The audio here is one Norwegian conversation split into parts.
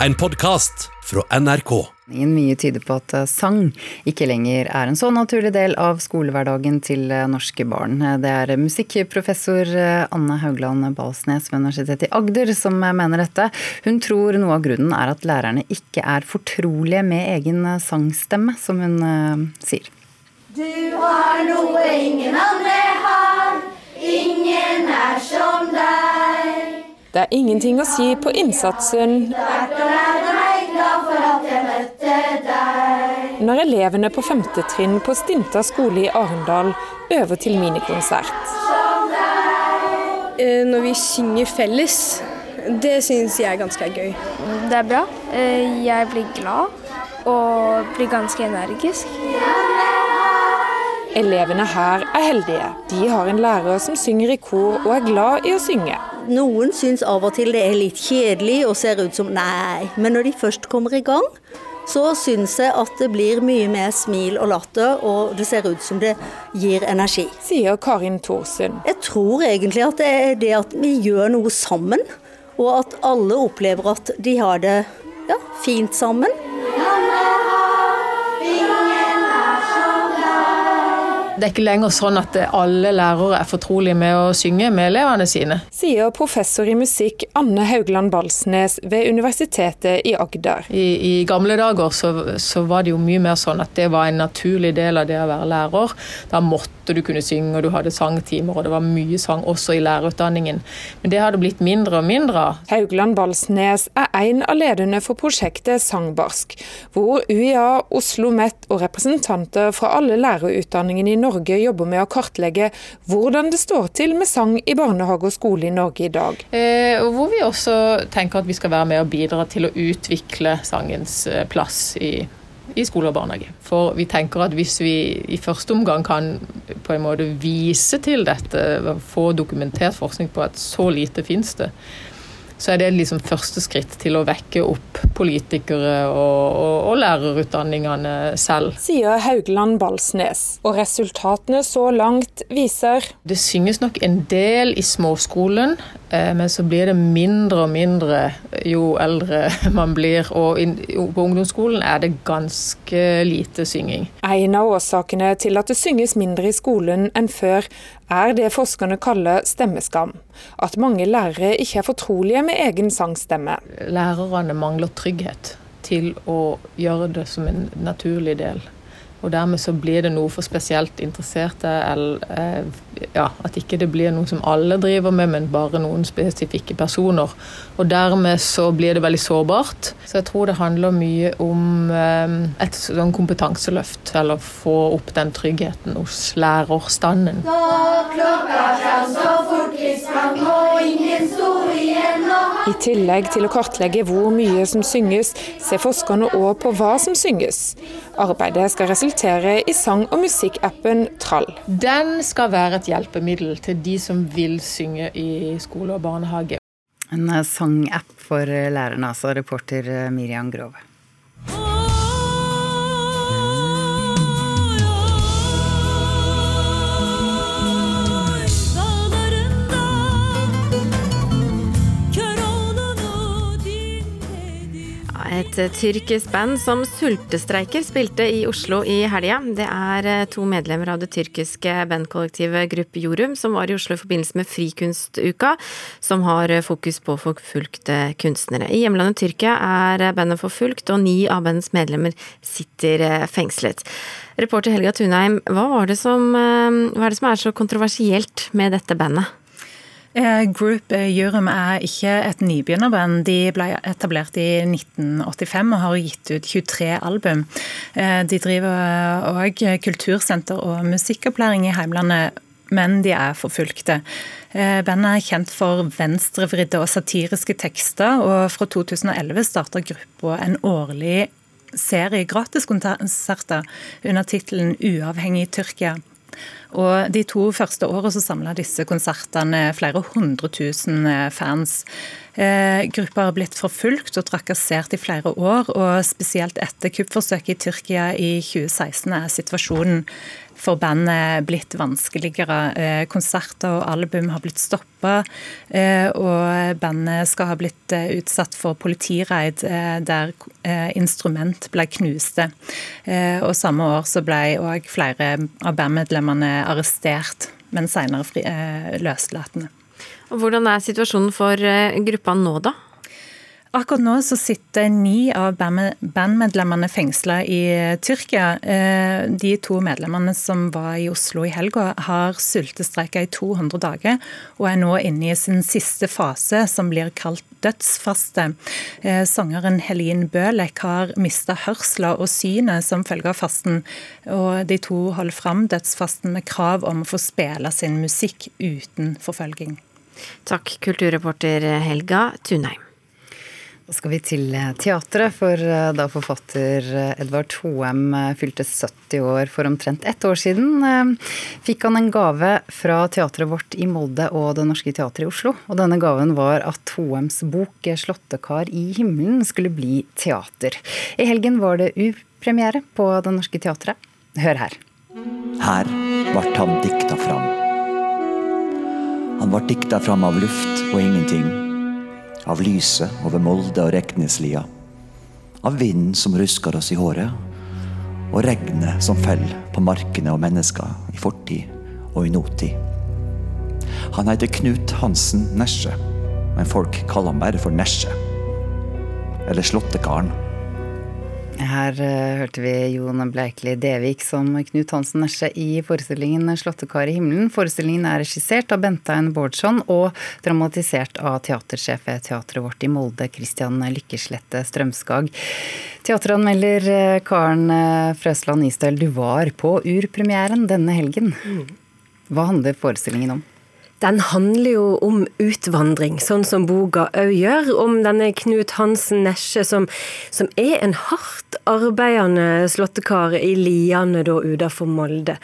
En podkast fra NRK. Mye tyder på at eh, sang ikke lenger er en så naturlig del av skolehverdagen til eh, norske barn. Det er musikkprofessor eh, Anne Haugland Balsnes ved Universitetet i Agder som mener dette. Hun tror noe av grunnen er at lærerne ikke er fortrolige med egen sangstemme, som hun sier. Du har noe ingen andre har, ingen er som deg. Det er ingenting å si på innsatsen når elevene på femte trinn på Stinta skole i Arendal øver til minikonsert. Eh, når vi synger felles, det syns jeg er ganske gøy. Det er bra. Eh, jeg blir glad og blir ganske energisk. Elevene her er heldige. De har en lærer som synger i kor og er glad i å synge. Noen syns av og til det er litt kjedelig og ser ut som nei, men når de først kommer i gang, så syns jeg at det blir mye mer smil og latter, og det ser ut som det gir energi. Sier Karin Thorsen. Jeg tror egentlig at det er det at vi gjør noe sammen, og at alle opplever at de har det ja, fint sammen. Det er ikke lenger sånn at alle lærere er fortrolige med å synge med elevene sine. Sier professor i musikk Anne Haugland Balsnes ved Universitetet i Agder. I, i gamle dager så, så, var det jo mye mer sånn at det var en naturlig del av det å være lærer. Da måtte du kunne synge, og du hadde sangtimer, og det var mye sang også i lærerutdanningen. Men det har det blitt mindre og mindre av. Haugland Balsnes er en av lederne for prosjektet Sangbarsk, hvor UiA, Oslo OsloMet og representanter fra alle lærerutdanningene i Norge Norge jobber med å kartlegge hvordan det står til med sang i barnehage og skole i Norge i dag. Eh, hvor vi også tenker at vi skal være med og bidra til å utvikle sangens eh, plass i, i skole og barnehage. For vi tenker at hvis vi i første omgang kan på en måte vise til dette, få dokumentert forskning på at så lite finnes det, så er det liksom første skritt til å vekke opp politikere og, og, og lærerutdanningene selv. Sier Haugland Balsnes. Og resultatene så langt viser Det synges nok en del i småskolen, men så blir det mindre og mindre jo eldre man blir. Og på ungdomsskolen er det ganske lite synging. En av årsakene til at det synges mindre i skolen enn før, er det forskerne kaller stemmeskam. At mange lærere ikke er fortrolige med egen sangstemme. Lærerne mangler trygghet til å gjøre det som en naturlig del og dermed så blir det noe for spesielt interesserte, eller eh, ja, at ikke det blir noe som alle driver med, men bare noen spesifikke personer. Og dermed så blir det veldig sårbart. Så jeg tror det handler mye om eh, et sånn kompetanseløft, eller få opp den tryggheten hos lærerstanden. I tillegg til å kartlegge hvor mye som synges, ser forskerne òg på hva som synges. Arbeidet skal resultere resultere i sang- og musikkappen Trall. Den skal være et hjelpemiddel til de som vil synge i skole og barnehage. En sangapp for lærerne, altså. Reporter Miriam Grove. Et tyrkisk band som sultestreiker spilte i Oslo i helga. Det er eh, to medlemmer av det tyrkiske bandkollektivet Gruppe Jorum som var i Oslo i forbindelse med Frikunstuka, som har fokus på forfulgte kunstnere. I hjemlandet Tyrkia er bandet forfulgt, og ni av bandets medlemmer sitter eh, fengslet. Reporter Helga Tunheim, hva, som, eh, hva er det som er så kontroversielt med dette bandet? Eh, Group Jurum er ikke et nybegynnerband. De ble etablert i 1985 og har gitt ut 23 album. Eh, de driver òg kultursenter og musikkopplæring i heimlandet, men de er forfulgte. Eh, bandet er kjent for venstrevridde og satiriske tekster, og fra 2011 starter gruppa en årlig serie gratiskonserter under tittelen 'Uavhengig Tyrkia'. Og De to første så samla disse konsertene flere hundre tusen eh, fans. Eh, gruppa har blitt forfulgt og trakassert i flere år, og spesielt etter kuppforsøket i Tyrkia i 2016 er situasjonen for bandet blitt vanskeligere. Eh, konserter og album har blitt stoppa, eh, og bandet skal ha blitt eh, utsatt for politireid der instrument ble knuste. Og Samme år så ble òg flere av bandmedlemmene arrestert, men senere løslatende. Hvordan er situasjonen for gruppa nå, da? Akkurat nå så sitter ni av bandmedlemmene fengsla i Tyrkia. Eh, de to medlemmene som var i Oslo i helga, har sultestreika i 200 dager og er nå inne i sin siste fase, som blir kalt dødsfaste. Eh, sangeren Helin Bølek har mista hørsla og synet som følge av fasten, og de to holder fram dødsfasten med krav om å få spille sin musikk uten forfølging. Takk, kulturreporter Helga Tunheim. Da skal vi til eh, teatret, for eh, da forfatter eh, Edvard Hoem fylte 70 år for omtrent ett år siden, fikk han en gave fra teatret vårt i Molde og Det Norske Teatret i Oslo. Og denne gaven var at Hoems bok 'Slåttekar i himmelen' skulle bli teater. I helgen var det upremiere på Det Norske Teatret. Hør her. Her ble han dikta fram. Han ble dikta fram av luft og ingenting av lyset over Molde og Rekneslia, av vinden som rusker oss i håret, og regnet som faller på markene og mennesker i fortid og i nåtid. Han heter Knut Hansen Nesje, men folk kaller han bare for Nesje. Eller Slåttekaren. Her uh, hørte vi Jon Bleikli Devik som Knut Hansen Nesje i forestillingen 'Slåttekar i himmelen'. Forestillingen er regissert av Bentein Bårdsson og dramatisert av teatersjef ved teatret vårt i Molde, Christian Lykkeslette Strømskag. Teateranmelder uh, Karen uh, Frøsland Istøl, du var på urpremieren denne helgen. Hva handler forestillingen om? Den handler jo om utvandring, sånn som boka òg gjør. Om denne Knut Hansen Nesje, som, som er en hardt arbeidende slåttekar i Liane da utenfor Molde.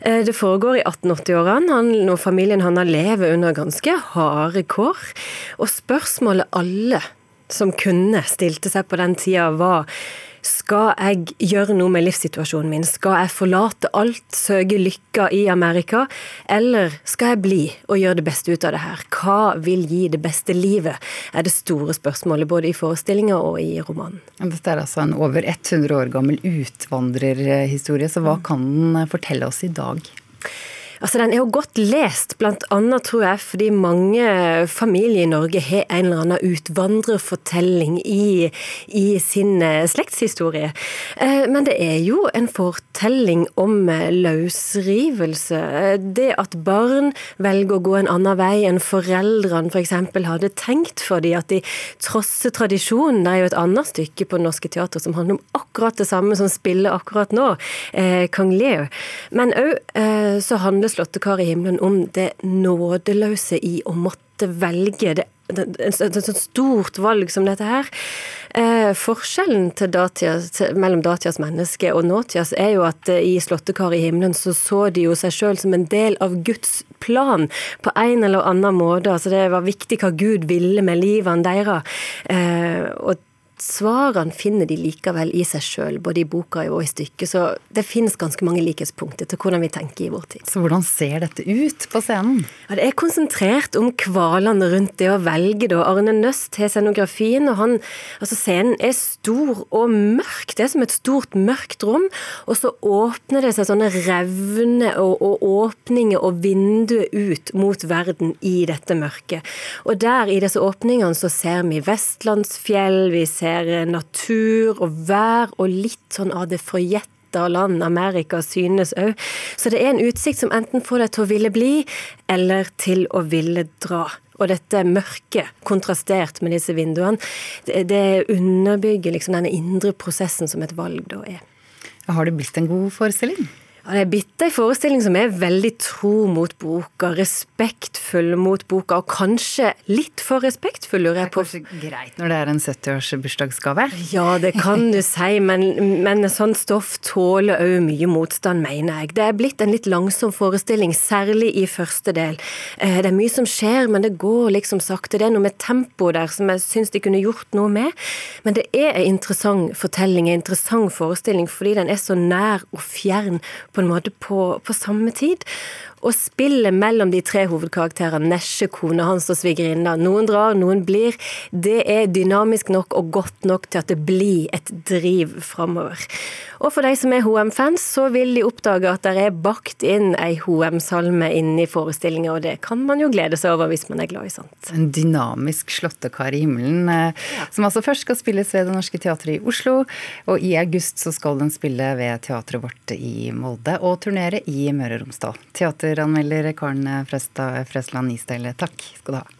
Eh, det foregår i 1880-årene, når familien han har lever under ganske harde kår. Og spørsmålet alle som kunne stilte seg på den tida, var skal jeg gjøre noe med livssituasjonen min? Skal jeg forlate alt, søke lykka i Amerika? Eller skal jeg bli og gjøre det beste ut av det her? Hva vil gi det beste livet? er det store spørsmålet både i forestillinga og i romanen. Dette er altså en over 100 år gammel utvandrerhistorie, så hva kan den fortelle oss i dag? Altså, Den er jo godt lest, annet tror jeg fordi mange familier i Norge har en eller annen utvandrerfortelling i, i sin eh, slektshistorie. Eh, men det er jo en fortelling om eh, løsrivelse. Det at barn velger å gå en annen vei enn foreldrene f.eks. For hadde tenkt for dem, at de trosser tradisjonen. Det er jo et annet stykke på Det Norske Teatret som handler om akkurat det samme som spiller akkurat nå, Kong Leo. Men òg så handler handler 'Slåttekar i himmelen' om det nådeløse i å måtte velge. det et sånt stort valg som dette her. Eh, forskjellen datias, til, mellom datidas menneske og nåtidas er jo at eh, i 'Slåttekar i himmelen' så så de jo seg sjøl som en del av Guds plan på en eller annen måte. Altså det var viktig hva Gud ville med livene deres. Eh, og svarene finner de likevel i seg sjøl, både i boka og i stykket. Så det finnes ganske mange likhetspunkter til hvordan vi tenker i vår tid. Så hvordan ser dette ut på scenen? Ja, det er konsentrert om kvalene rundt det å velge, da. Arne Nøst har scenografien, og han Altså, scenen er stor og mørk. Det er som et stort, mørkt rom. Og så åpner det seg sånne revner og, og åpninger og vinduer ut mot verden i dette mørket. Og der, i disse åpningene, så ser vi vestlandsfjell, vi ser ser natur og vær og litt sånn av det forjetta land Amerika synes òg. Så det er en utsikt som enten får deg til å ville bli, eller til å ville dra. Og dette mørket, kontrastert med disse vinduene, det underbygger liksom denne indre prosessen som et valg da er. Har det blitt en god forestilling? Ja, det er blitt ei forestilling som er veldig tro mot boka, respektfull mot boka, og kanskje litt for respektfull, lurer jeg på. Det er kanskje greit når det er en 70-års bursdagsgave? Ja, det kan du si, men, men sånn stoff tåler òg mye motstand, mener jeg. Det er blitt en litt langsom forestilling, særlig i første del. Eh, det er mye som skjer, men det går liksom sakte. Det er noe med tempoet der som jeg syns de kunne gjort noe med. Men det er en interessant fortelling, en interessant forestilling, fordi den er så nær og fjern på en måte på, på samme tid. Og spillet mellom de tre hovedkarakterene, Nesje, kona hans og svigerinna, noen drar, noen blir, det er dynamisk nok og godt nok til at det blir et driv framover. Og for de som er HM-fans, så vil de oppdage at det er bakt inn ei HM-salme inni i forestillinga, og det kan man jo glede seg over hvis man er glad i sånt. En dynamisk slåttekar i himmelen, eh, som altså først skal spilles ved Det Norske Teatret i Oslo, og i august så skal den spille ved teatret vårt i Molde og turnere i Møre og Romsdal. Teateranmelder Karen Frøsland Isdal, takk skal du ha.